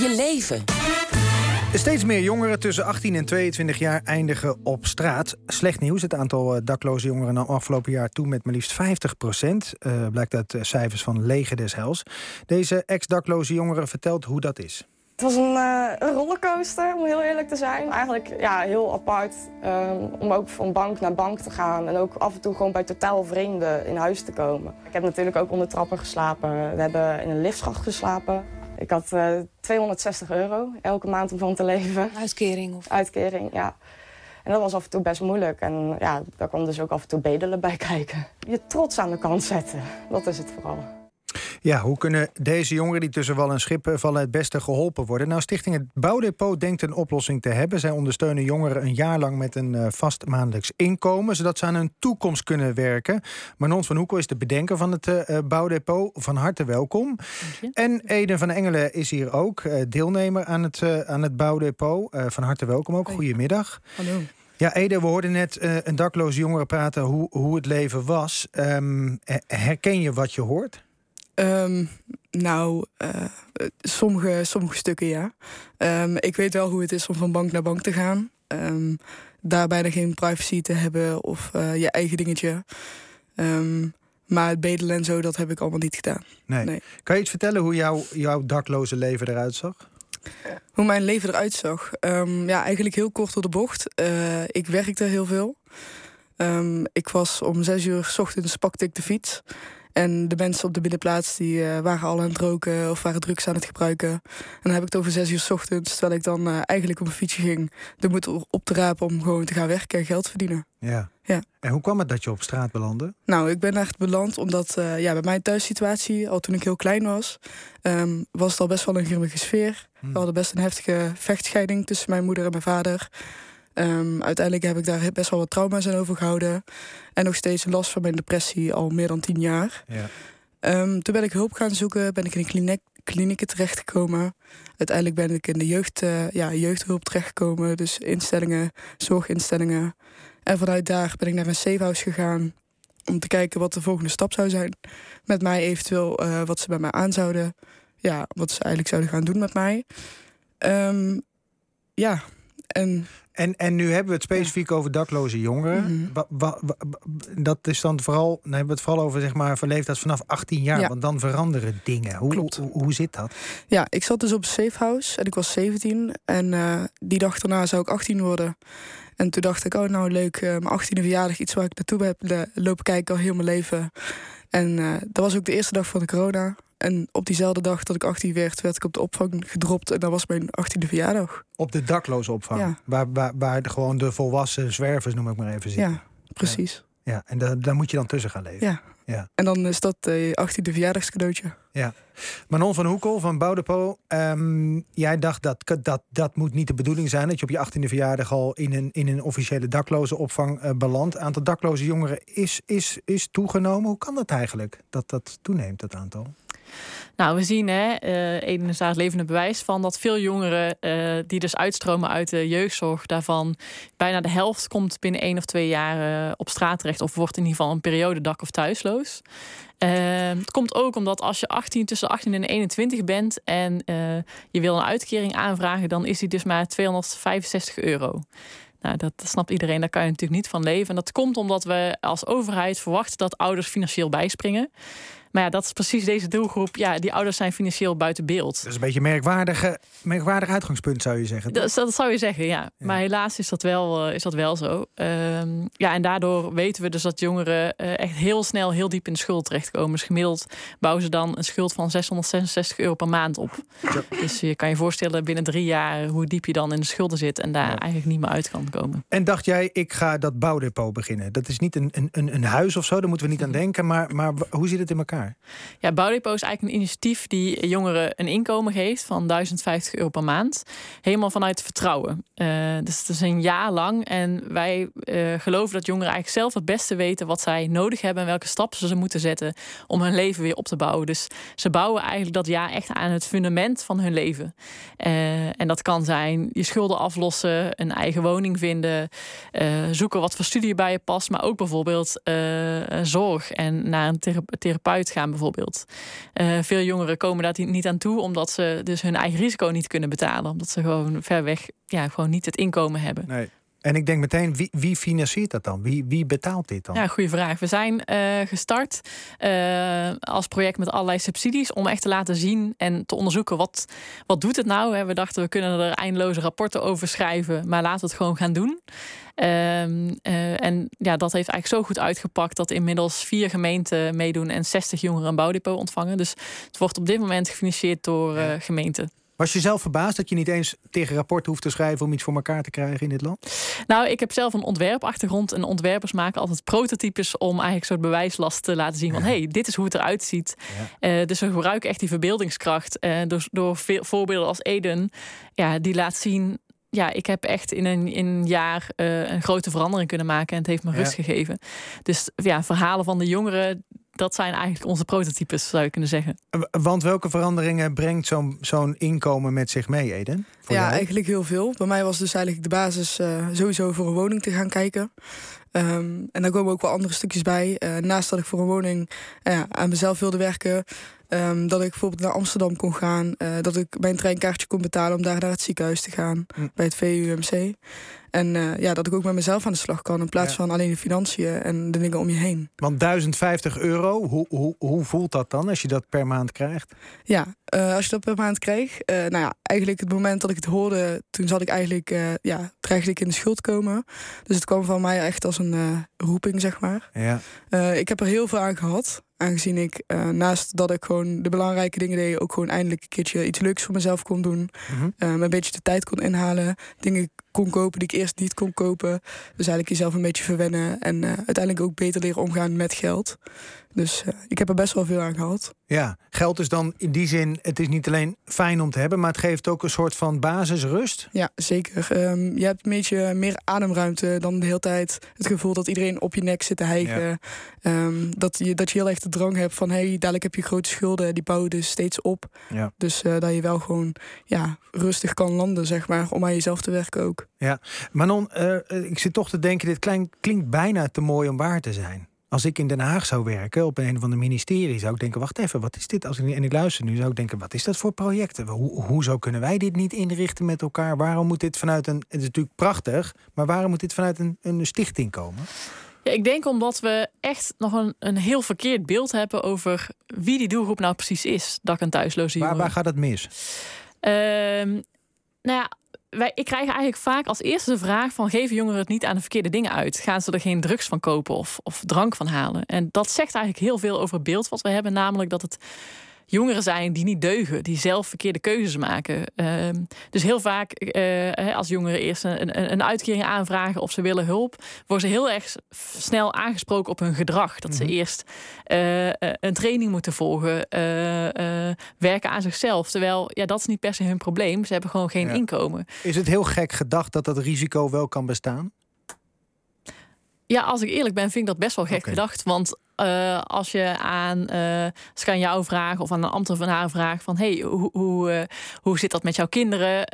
je leven. Steeds meer jongeren tussen 18 en 22 jaar eindigen op straat. Slecht nieuws. Het aantal eh, dakloze jongeren nam afgelopen jaar toe met maar liefst 50 procent. Uh, blijkt uit uh, cijfers van Leger des Hels. Deze ex-dakloze jongere vertelt hoe dat is. Het was een, uh, een, rollercoaster, om heel eerlijk te zijn. Eigenlijk ja, heel apart um, om ook van bank naar bank te gaan. En ook af en toe gewoon bij totaal vreemden in huis te komen. Ik heb natuurlijk ook onder trappen geslapen. We hebben in een liftschacht geslapen. Ik had uh, 260 euro elke maand om van te leven. Uitkering? Of... Uitkering, ja. En dat was af en toe best moeilijk. En ja, daar kwam dus ook af en toe bedelen bij kijken. Je trots aan de kant zetten, dat is het vooral. Ja, hoe kunnen deze jongeren die tussen wal en schip vallen het beste geholpen worden? Nou, Stichting Het Bouwdepot denkt een oplossing te hebben. Zij ondersteunen jongeren een jaar lang met een uh, vast maandelijks inkomen, zodat ze aan hun toekomst kunnen werken. Manon van Hoekel is de bedenker van het uh, Bouwdepot. Van harte welkom. En Eden van Engelen is hier ook, uh, deelnemer aan het, aan het Bouwdepot. van harte welkom ook. Goedemiddag. Hallo. Ja, Ede, we hoorden net een dakloze jongere praten hoe, hoe het leven was. Um, herken je wat je hoort? Um, nou, uh, sommige, sommige stukken ja. Um, ik weet wel hoe het is om van bank naar bank te gaan. Um, daar bijna geen privacy te hebben of uh, je eigen dingetje. maar het bedelen en zo, dat heb ik allemaal niet gedaan. Nee. nee. Kan je iets vertellen hoe jouw, jouw dakloze leven eruit zag? Hoe mijn leven eruit zag? ja, eigenlijk heel kort door de bocht. Uh, ik werkte heel veel. ik was om zes uur s ochtends pakte ik de fiets. En de mensen op de binnenplaats die uh, waren al aan het roken of waren drugs aan het gebruiken. En dan heb ik het over zes uur s ochtends, terwijl ik dan uh, eigenlijk op een fietsje ging. De moed op te rapen om gewoon te gaan werken en geld verdienen. Ja. ja. En hoe kwam het dat je op straat belandde? Nou, ik ben echt beland omdat uh, ja, bij mijn thuissituatie, al toen ik heel klein was, um, was het al best wel een grimmige sfeer. Hmm. We hadden best een heftige vechtscheiding tussen mijn moeder en mijn vader. Um, uiteindelijk heb ik daar best wel wat trauma's aan overgehouden. En nog steeds last van mijn depressie al meer dan tien jaar. Ja. Um, toen ben ik hulp gaan zoeken, ben ik in een kliniek, klinieken terechtgekomen. Uiteindelijk ben ik in de jeugd, uh, ja, jeugdhulp terechtgekomen. Dus instellingen, zorginstellingen. En vanuit daar ben ik naar een safehouse gegaan. Om te kijken wat de volgende stap zou zijn. Met mij eventueel uh, wat ze bij mij aan zouden. Ja, wat ze eigenlijk zouden gaan doen met mij. Um, ja, en en, en nu hebben we het specifiek over dakloze jongeren. Mhm. wa, wa, wa, dat is dan vooral, dan hebben we het vooral over zeg maar verleefdheid vanaf 18 jaar. Ja. Want dan veranderen dingen. Hoe, Klopt. hoe, hoe zit dat? Ja, ik zat dus op een safehouse en ik was 17. En uh, die dag daarna zou ik 18 worden. En toen dacht ik, oh nou leuk, uh, mijn 18e verjaardag, iets waar ik naartoe heb lopen kijken al heel mijn leven. En uh, dat was ook de eerste dag van de corona. En op diezelfde dag dat ik 18 werd, werd ik op de opvang gedropt. En dat was mijn 18e verjaardag. Op de dakloze opvang? Ja. Waar, waar, waar de, gewoon de volwassen zwervers, noem ik maar even, zitten? Ja, precies. Ja, ja. en da, daar moet je dan tussen gaan leven? Ja. ja. En dan is dat eh, je 18e verjaardagscadeautje. Ja. Manon van Hoekel van Bouwdepot. Um, jij dacht dat, dat dat moet niet de bedoeling zijn... dat je op je 18e verjaardag al in een, in een officiële dakloze opvang uh, belandt. Het aantal dakloze jongeren is, is, is toegenomen. Hoe kan dat eigenlijk, dat dat toeneemt, dat aantal? Nou, we zien, hè, daar het levende bewijs van dat veel jongeren uh, die dus uitstromen uit de jeugdzorg, daarvan bijna de helft komt binnen één of twee jaar op straat terecht of wordt in ieder geval een periode dak- of thuisloos. het komt ook omdat als je 18, tussen 18 en 21 bent en je wil een uitkering aanvragen, dan is die dus maar 265 euro. Nou, dat snapt iedereen, daar kan je natuurlijk niet van leven. En dat komt omdat we als overheid verwachten dat ouders financieel bijspringen. Maar ja, dat is precies deze doelgroep. Ja, die ouders zijn financieel buiten beeld. Dat is een beetje een merkwaardige, merkwaardig uitgangspunt, zou je zeggen. Dat, dat zou je zeggen, ja. ja. Maar helaas is dat wel, uh, is dat wel zo. Um, ja, en daardoor weten we dus dat jongeren uh, echt heel snel heel diep in de schuld terechtkomen. Dus gemiddeld bouwen ze dan een schuld van 666 euro per maand op. Ja. Dus je kan je voorstellen binnen drie jaar hoe diep je dan in de schulden zit en daar ja. eigenlijk niet meer uit kan komen. En dacht jij, ik ga dat bouwdepot beginnen? Dat is niet een, een, een huis of zo, daar moeten we niet aan denken. Maar, maar hoe zit het in elkaar? Ja, Bouwdepot is eigenlijk een initiatief die jongeren een inkomen geeft van 1050 euro per maand. Helemaal vanuit vertrouwen. Uh, dus het is een jaar lang. En wij uh, geloven dat jongeren eigenlijk zelf het beste weten wat zij nodig hebben en welke stappen ze moeten zetten om hun leven weer op te bouwen. Dus ze bouwen eigenlijk dat jaar echt aan het fundament van hun leven. Uh, en dat kan zijn je schulden aflossen, een eigen woning vinden, zoeken wat voor studie bij je past, maar ook bijvoorbeeld zorg en naar een therapeut uitgaan bijvoorbeeld. veel jongeren komen daar niet aan toe omdat ze dus hun eigen risico niet kunnen betalen. Omdat ze gewoon ver weg ja, gewoon niet het inkomen hebben. Nee. En ik denk meteen, wie, wie financiert dat dan? Wie, wie betaalt dit dan? Ja, goede vraag. We zijn uh, gestart uh, als project met allerlei subsidies om echt te laten zien en te onderzoeken wat, wat doet het nou. We dachten we kunnen er eindeloze rapporten over schrijven, maar laten we het gewoon gaan doen. Um, uh, en ja, dat heeft eigenlijk zo goed uitgepakt dat inmiddels vier gemeenten meedoen en 60 jongeren een bouwdepot ontvangen. Dus het wordt op dit moment gefinancierd door gemeenten. Was je zelf verbaasd dat je niet eens tegen rapporten hoeft te schrijven om iets voor elkaar te krijgen in dit land? Nou, ik heb zelf een ontwerpachtergrond en ontwerpers maken altijd prototypes om eigenlijk soort bewijslast te laten zien van hé, hey, dit is hoe het eruit ziet. Ja. Uh, dus we gebruiken echt die verbeeldingskracht uh, door, door veel voorbeelden als Eden, ja, die laat zien ja, ik heb echt in een, in een jaar uh, een grote verandering kunnen maken en het heeft me rust gegeven. Dus ja, verhalen van de jongeren, dat zijn eigenlijk onze prototypes, zou je kunnen zeggen. Want welke veranderingen brengt zo'n zo'n inkomen met zich mee, Eden? ja, eigenlijk heel veel. Bij mij was dus eigenlijk de basis uh, sowieso voor een woning te gaan kijken. Um, en daar komen ook wel andere stukjes bij. Uh, naast dat ik voor een woning uh, aan mezelf wilde werken, um, dat ik bijvoorbeeld naar Amsterdam kon gaan, dat ik mijn treinkaartje kon betalen om daar naar het ziekenhuis te gaan, hm. bij het VUMC. En uh, ja, dat ik ook met mezelf aan de slag kan in plaats van alleen de financiën en de dingen om je heen. Want 1050 euro, hoe, hoe, hoe voelt dat dan als je dat per maand krijgt? Ja, uh, als je dat per maand krijgt. Uh, nou ja, eigenlijk het moment dat ik het hoorde, toen zat ik eigenlijk, ja, dreigde ik in de schuld komen. Dus het kwam van mij echt als een roeping, zeg maar. Ja. ik heb er heel veel aan gehad. Aangezien ik naast dat ik gewoon de belangrijke dingen deed, ook gewoon eindelijk een keertje iets leuks voor mezelf kon doen. Mm een beetje de tijd kon inhalen. Dingen kon kopen die ik eerst niet kon kopen. Dus eigenlijk jezelf een beetje verwennen en uh, uiteindelijk ook beter leren omgaan met geld. Dus uh, ik heb er best wel veel aan gehad. Ja, geld is dan in die zin, het is niet alleen fijn om te hebben, maar het geeft ook een soort van basisrust. Ja, zeker. Um, je hebt een beetje meer ademruimte dan de hele tijd het gevoel dat iedereen op je nek zit te hijgen. Ja. Um, dat, je, dat je heel erg de drang hebt van hé, hey, dadelijk heb je grote schulden, die bouwen dus steeds op. Ja. Dus uh, dat je wel gewoon ja, rustig kan landen, zeg maar, om aan jezelf te werken ook. Ja, Manon, uh, ik zit toch te denken, dit klein, klinkt bijna te mooi om waar te zijn. Als ik in Den Haag zou werken op een of andere ministerie, zou ik denken: wacht even, wat is dit? Als ik, en ik luister nu, zou ik denken: wat is dat voor projecten? Hoe, hoezo kunnen wij dit niet inrichten met elkaar? Waarom moet dit vanuit een. Het is natuurlijk prachtig, maar waarom moet dit vanuit een, een stichting komen? Ja, ik denk omdat we echt nog een, een heel verkeerd beeld hebben over wie die doelgroep nou precies is, dak- en thuisloze jongeren. Waar, waar gaat het mis? Uh, nou ja, wij, ik krijg eigenlijk vaak als eerste de vraag van... geven jongeren het niet aan de verkeerde dingen uit? Gaan ze er geen drugs van kopen of, of drank van halen? En dat zegt eigenlijk heel veel over het beeld wat we hebben. Namelijk dat het jongeren zijn die niet deugen, die zelf verkeerde keuzes maken. Uh, dus heel vaak uh, als jongeren eerst een, een, een, uitkering aanvragen of ze willen hulp, worden ze heel erg snel aangesproken op hun gedrag. Dat ze mhm. eerst uh, een training moeten volgen, werken aan zichzelf. Terwijl ja, dat is niet per se hun probleem. Ze hebben gewoon geen inkomen. Is het heel gek gedacht dat dat risico wel kan bestaan? Ja, als ik eerlijk ben, vind ik dat best wel gek gedacht. Want uh, als je aan, uh, als ik aan jou vraag of aan een ambtenaar vraag van hey, hoe, hoe, uh, hoe zit dat met jouw kinderen?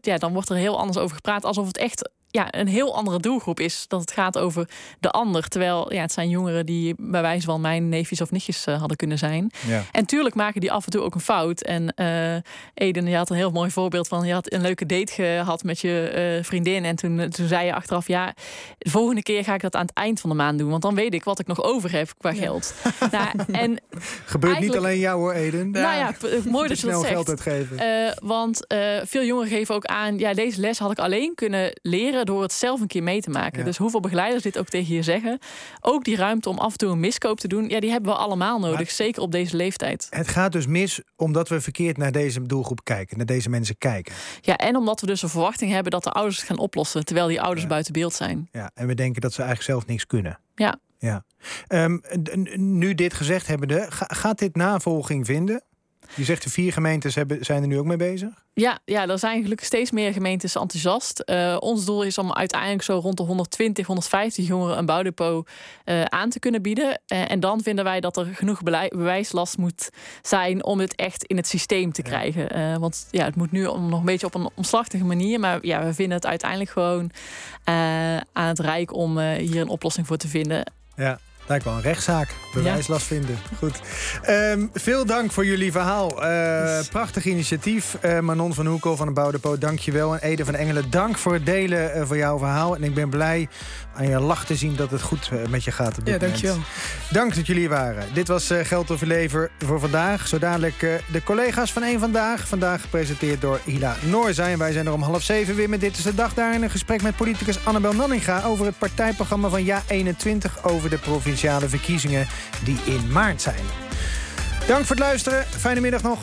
ja, dan wordt er heel anders over gepraat, alsof het echt ja, een heel andere doelgroep is. Dat het gaat over de ander. Terwijl ja, het zijn jongeren die bij wijze van mijn neefjes of nichtjes uh, hadden kunnen zijn. Ja. En tuurlijk maken die af en toe ook een fout. En uh, Eden, je had een heel mooi voorbeeld van... je had een leuke date gehad met je uh, vriendin. En toen, toen zei je achteraf... ja, de volgende keer ga ik dat aan het eind van de maand doen. Want dan weet ik wat ik nog over heb qua geld. Ja. nou, en Gebeurt niet alleen jou hoor, Eden. Nou ja, mooi dat je dat zegt. geld uitgeven. want veel jongeren geven ook aan... ja, deze les had ik alleen kunnen leren door het zelf een keer mee te maken. Dus hoeveel begeleiders dit ook tegen je zeggen. Ook die ruimte om af en toe een miskoop te doen. Ja, die hebben we allemaal nodig. zeker op deze leeftijd. Het gaat dus mis omdat we verkeerd naar deze doelgroep kijken. Naar deze mensen kijken. Ja, en omdat we dus een verwachting hebben dat de ouders het gaan oplossen. Terwijl die ouders buiten beeld zijn. Ja, en we denken dat ze eigenlijk zelf niks kunnen. Ja. Ja. Um, nu dit gezegd hebbende, gaat dit navolging vinden? Je zegt de vier gemeentes hebben, zijn er nu ook mee bezig? Ja, ja, er zijn gelukkig steeds meer gemeentes enthousiast. Uh, ons doel is om uiteindelijk zo rond de 120, 150 jongeren een bouwdepot uh, aan te kunnen bieden. Uh, en dan vinden wij dat er genoeg bewijslast moet zijn om het echt in het systeem te krijgen. want ja, het moet nu nog een beetje op een omslachtige manier. Maar ja, we vinden het uiteindelijk gewoon aan het Rijk om hier een oplossing voor te vinden. Ja. Lijkt wel een rechtszaak. Bewijslast vinden. Goed. Ehm, veel dank voor jullie verhaal. Uh, prachtig initiatief. Uh, Manon van Hoekel van de Bouwdepot, dank je wel. En Ede van Engelen, dank voor het delen uh, van jouw verhaal. En ik ben blij aan je lach te zien dat het goed met je gaat op dit ja, moment. dankjewel. Dank dat jullie waren. Dit was Geld of Lever voor vandaag. Zo dadelijk de collega's van één Vandaag. Vandaag gepresenteerd door Hila Noorzij. En wij zijn er om half zeven weer met Dit is de Dag. Daarin een gesprek met politicus Annabel Nanninga... over het partijprogramma van Ja21 over de provinciale verkiezingen die in maart zijn. Dank voor het luisteren. Fijne middag nog.